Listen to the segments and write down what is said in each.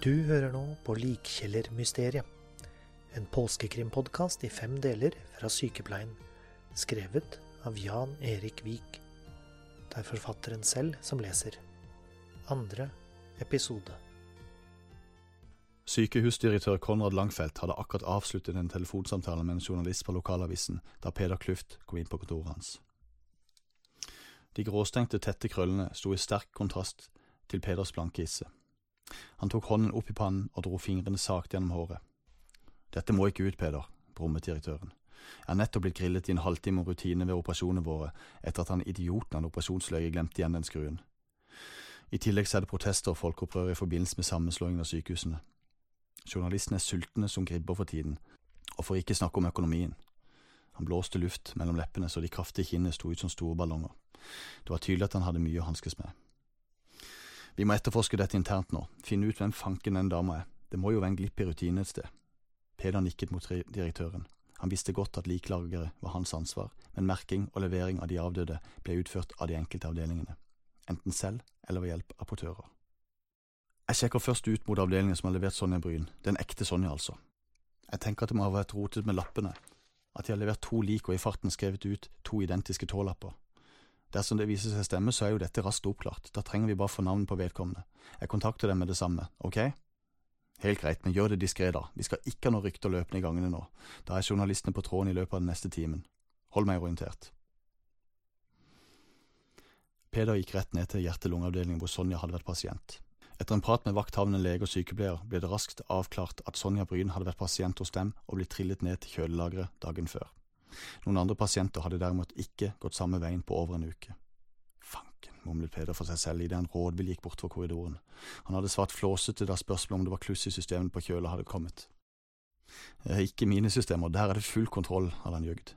Du hører nå på Likkjellermysteriet. En påskekrimpodkast i fem deler fra Sykepleien. Skrevet av Jan Erik Vik. Det er forfatteren selv som leser. Andre episode. Sykehusdirektør Konrad Langfeldt hadde akkurat avsluttet en telefonsamtale med en journalist fra lokalavisen da Peder Kluft kom inn på kontoret hans. De gråstengte, tette krøllene sto i sterk kontrast til Peders blanke isse. Han tok hånden opp i pannen og dro fingrene sakte gjennom håret. Dette må ikke ut, Peder, brummet direktøren. Jeg har nettopp blitt grillet i en halvtime om rutinene ved operasjonene våre etter at han idioten av operasjonsløyet glemte igjen den skruen. I tillegg er det protester og folkeopprør i forbindelse med sammenslåingen av sykehusene. Journalistene er sultne som gribber for tiden, og for ikke snakke om økonomien. Han blåste luft mellom leppene så de kraftige kinnene sto ut som store ballonger. Det var tydelig at han hadde mye å hanskes med. Vi må etterforske dette internt nå, finne ut hvem fanken den dama er. Det må jo være en glipp i rutinen et sted. Peder nikket mot direktøren. Han visste godt at liklageret var hans ansvar, men merking og levering av de avdøde ble utført av de enkelte avdelingene, enten selv eller ved hjelp av portører. Jeg sjekker først ut mot avdelingen som har levert Sonja Bryn, den ekte Sonja altså. Jeg tenker at det må ha vært rotet med lappene, at de har levert to lik og i farten skrevet ut to identiske tålapper. Dersom det viser seg stemme, så er jo dette raskt oppklart, da trenger vi bare få navnet på vedkommende. Jeg kontakter dem med det samme, ok? Helt greit, men gjør det diskré, da, vi skal ikke ha noe rykter løpende i gangene nå, da er journalistene på tråden i løpet av den neste timen. Hold meg orientert. Peder gikk rett ned til hjerte-lungeavdelingen hvor Sonja hadde vært pasient. Etter en prat med vakthavende lege og sykepleier ble det raskt avklart at Sonja Bryn hadde vært pasient hos dem og blitt trillet ned til kjølelageret dagen før. Noen andre pasienter hadde derimot ikke gått samme veien på over en uke. Fanken, mumlet Peder for seg selv idet han rådvill gikk bortfor korridoren. Han hadde svart flåsete da spørsmålet om det var kluss i systemene på kjøla hadde kommet. Eh, ikke mine systemer, der er det full kontroll, hadde han jugd.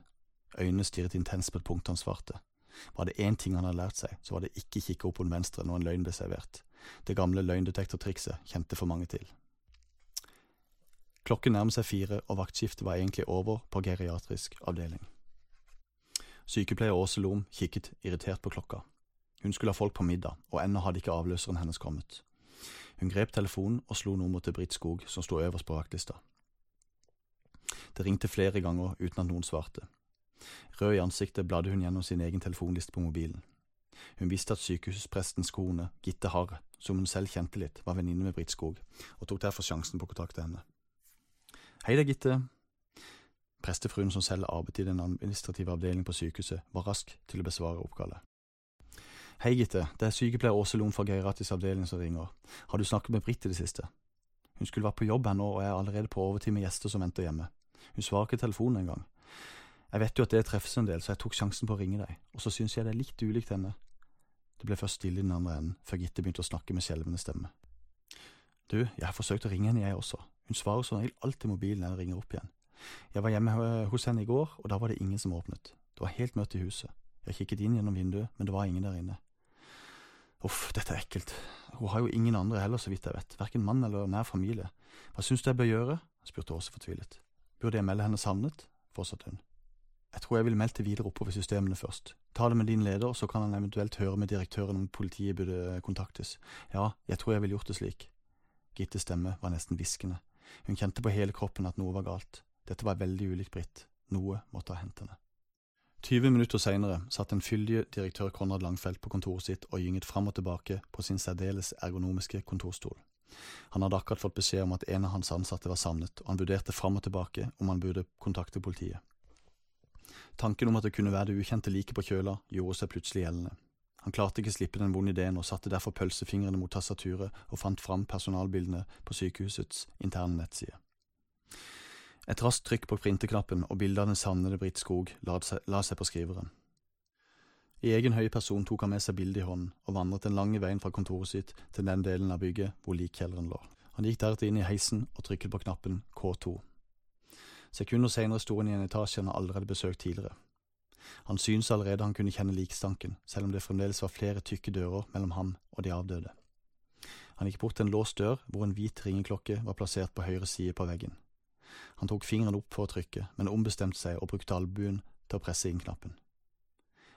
Øynene stirret intenst på et punkt han svarte. Var det én ting han hadde lært seg, så var det ikke kikke opp på den venstre når en løgn ble servert. Det gamle løgndetektortrikset kjente for mange til. Klokken nærmet seg fire, og vaktskiftet var egentlig over på geriatrisk avdeling. Sykepleier Åse Lom kikket irritert på klokka. Hun skulle ha folk på middag, og ennå hadde ikke avløseren hennes kommet. Hun grep telefonen og slo nummeret til Britt Skog, som sto øverst på vaktlista. Det ringte flere ganger uten at noen svarte. Rød i ansiktet bladde hun gjennom sin egen telefonliste på mobilen. Hun visste at sykehusprestens kone, Gitte Harr, som hun selv kjente litt, var venninne med Britt Skog, og tok derfor sjansen på å kontakte henne. Hei da, Gitte. Prestefruen som selv arbeidet i den administrative avdelingen på sykehuset, var rask til å besvare oppkallet. Hei, Gitte, det er sykepleier Åse Lom fra Geiratis avdeling som ringer. Har du snakket med Britt i det siste? Hun skulle vært på jobb her nå, og er allerede på overtid med gjester som venter hjemme. Hun svarer ikke telefonen engang. Jeg vet jo at det treffes en del, så jeg tok sjansen på å ringe deg, og så syns jeg det er litt ulikt henne. Det ble først stille i den andre enden, før Gitte begynte å snakke med skjelvende stemme. Du, jeg har forsøkt å ringe henne, jeg også. Hun svarer som regel alltid mobilen når jeg ringer opp igjen. Jeg var hjemme hos henne i går, og da var det ingen som åpnet. Det var helt mørkt i huset. Jeg kikket inn gjennom vinduet, men det var ingen der inne. Uff, dette er ekkelt. Hun har jo ingen andre heller, så vidt jeg vet, verken mann eller nær familie. Hva syns du jeg bør gjøre? spurte Åse fortvilet. Burde jeg melde henne savnet? fortsatte hun. Jeg tror jeg ville meldt det videre oppover systemene først. Ta det med din leder, så kan han eventuelt høre med direktøren om politiet burde kontaktes. Ja, jeg tror jeg ville gjort det slik. Gittes stemme var nesten hviskende. Hun kjente på hele kroppen at noe var galt. Dette var veldig ulikt Britt. Noe måtte ha hendt henne. 20 minutter seinere satt den fyldige direktør Konrad Langfelt på kontoret sitt og gynget fram og tilbake på sin særdeles ergonomiske kontorstol. Han hadde akkurat fått beskjed om at en av hans ansatte var savnet, og han vurderte fram og tilbake om han burde kontakte politiet. Tanken om at det kunne være det ukjente like på kjøla, gjorde seg plutselig gjeldende. Han klarte ikke slippe den vonde ideen og satte derfor pølsefingrene mot tastaturet og fant fram personalbildene på sykehusets interne nettside. Et raskt trykk på printeknappen og bildet av den savnede Britt Skog la seg, på skriveren. I egen høye person tok han med seg bildet i hånden og vandret den lange veien fra kontoret sitt til den delen av bygget hvor likkjelleren lå. Han gikk deretter inn i heisen og trykket på knappen K2. Sekunder senere sto han i en etasje han allerede besøkt tidligere. Han syntes allerede han kunne kjenne likstanken, selv om det fremdeles var flere tykke dører mellom ham og de avdøde. Han gikk bort til en låst dør hvor en hvit ringeklokke var plassert på høyre side på veggen. Han tok fingeren opp for å trykke, men ombestemte seg og brukte albuen til å presse inn knappen.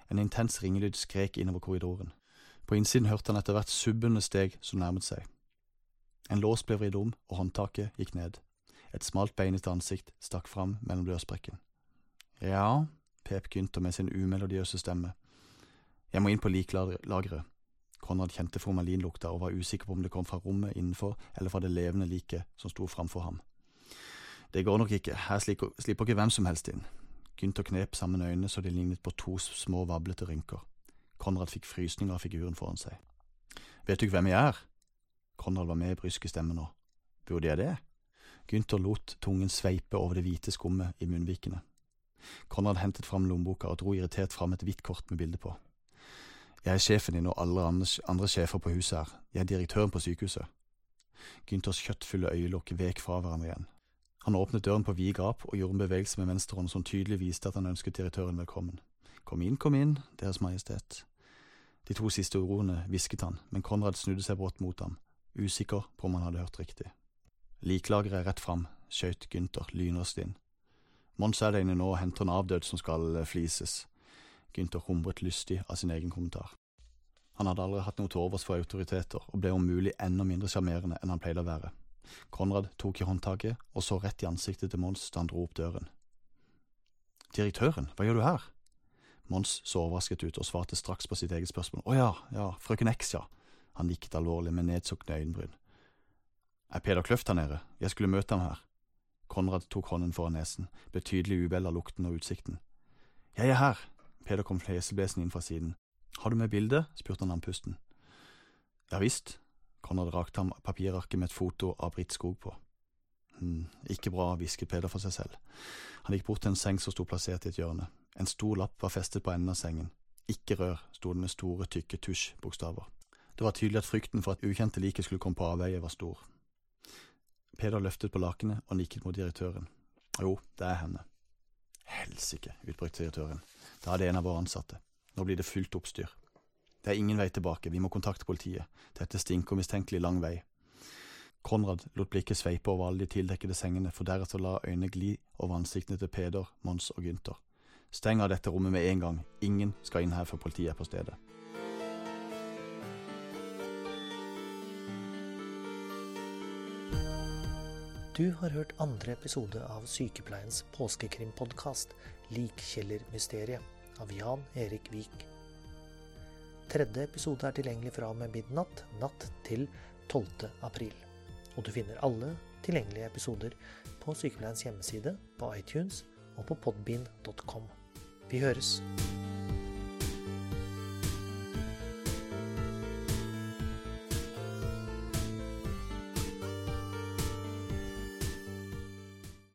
En intens ringelyd skrek innover korridoren. På innsiden hørte han etter hvert subbende steg som nærmet seg. En lås ble vridd om, og håndtaket gikk ned. Et smalt beinete ansikt stakk fram mellom dørsprekken. Ja, pep Gynter med sin umelodiøse stemme. Jeg må inn på liklageret. Konrad kjente formalinlukta og var usikker på om det kom fra rommet innenfor eller fra det levende liket som sto framfor ham. Det går nok ikke, her slipper, ikke hvem som helst inn. Gynter knep sammen øynene så de lignet på to små, vablete rynker. Konrad fikk frysninger av figuren foran seg. Vet du ikke hvem jeg er? Konrad var med i bryske stemme nå. Burde jeg det? Gynter lot tungen sveipe over det hvite skummet i munnvikene. Konrad hentet fram lommeboka og dro irritert fram et hvitt kort med bilde på. Jeg er sjefen din og alle andre, andre sjefer på huset her. Jeg er direktøren på sykehuset. Gynters kjøttfulle øyelokk vek fra hverandre igjen. Han åpnet døren på vid gap og gjorde en bevegelse med venstrehånden som tydelig viste at han ønsket direktøren velkommen. Kom inn, kom inn, Deres Majestet. De to siste ordene hvisket han, men Konrad snudde seg brått mot ham, usikker på om han hadde hørt riktig. Liklageret rett fram, skjøt Gynter lynraskt inn. Mons er der inne nå og henter en avdød som skal eh, flises. Gynter humret lystig av sin egen kommentar. Han hadde aldri hatt noe til overs for autoriteter, og ble om mulig enda mindre sjarmerende enn han pleide å være. Konrad tok i håndtaket og så rett i ansiktet til Mons da han dro opp døren. Direktøren, hva gjør du her? Mons så overrasket ut og svarte straks på sitt eget spørsmål. Å ja, ja, frøken X, ja. Han nikket alvorlig med nedsukne øyenbryn. Er Peder Kløft her nede? Jeg skulle møte ham her. Konrad tok hånden foran nesen, betydelig uvel av lukten og utsikten. Jeg er her. Peder kom fleseblesende inn fra siden. Har du med bilde? spurte han andpusten. Ja visst. Konrad rakte ham papirarket med et foto av Britt Skog på. Hm, ikke bra, hvisket Peder for seg selv. Han gikk bort til en seng som sto plassert i et hjørne. En stor lapp var festet på enden av sengen. Ikke rør, sto det med store, tykke tusjbokstaver. Det var tydelig at frykten for at ukjente liket skulle komme på avveie, var stor. Peder løftet på lakenet og nikket mot direktøren. Jo, det er henne. Helsike, utbrøt direktøren. Da er det en av våre ansatte. Nå blir det fullt oppstyr. Det er ingen vei tilbake, vi må kontakte politiet. Dette stinker mistenkelig lang vei. Konrad lot blikket sveipe over alle de tildekkede sengene, for deretter la øynene gli over ansiktene til Peder, Mons og Gynter. Steng av dette rommet med en gang, ingen skal inn her før politiet er på stedet. Du har hørt andre episode av Sykepleiens påskekrimpodkast Likkjellermysteriet av Jan Erik Vik. Tredje episode er tilgjengelig fra og med midnatt natt til 12. april. Og du finner alle tilgjengelige episoder på Sykepleiens hjemmeside, på iTunes og på podbean.com. Vi høres!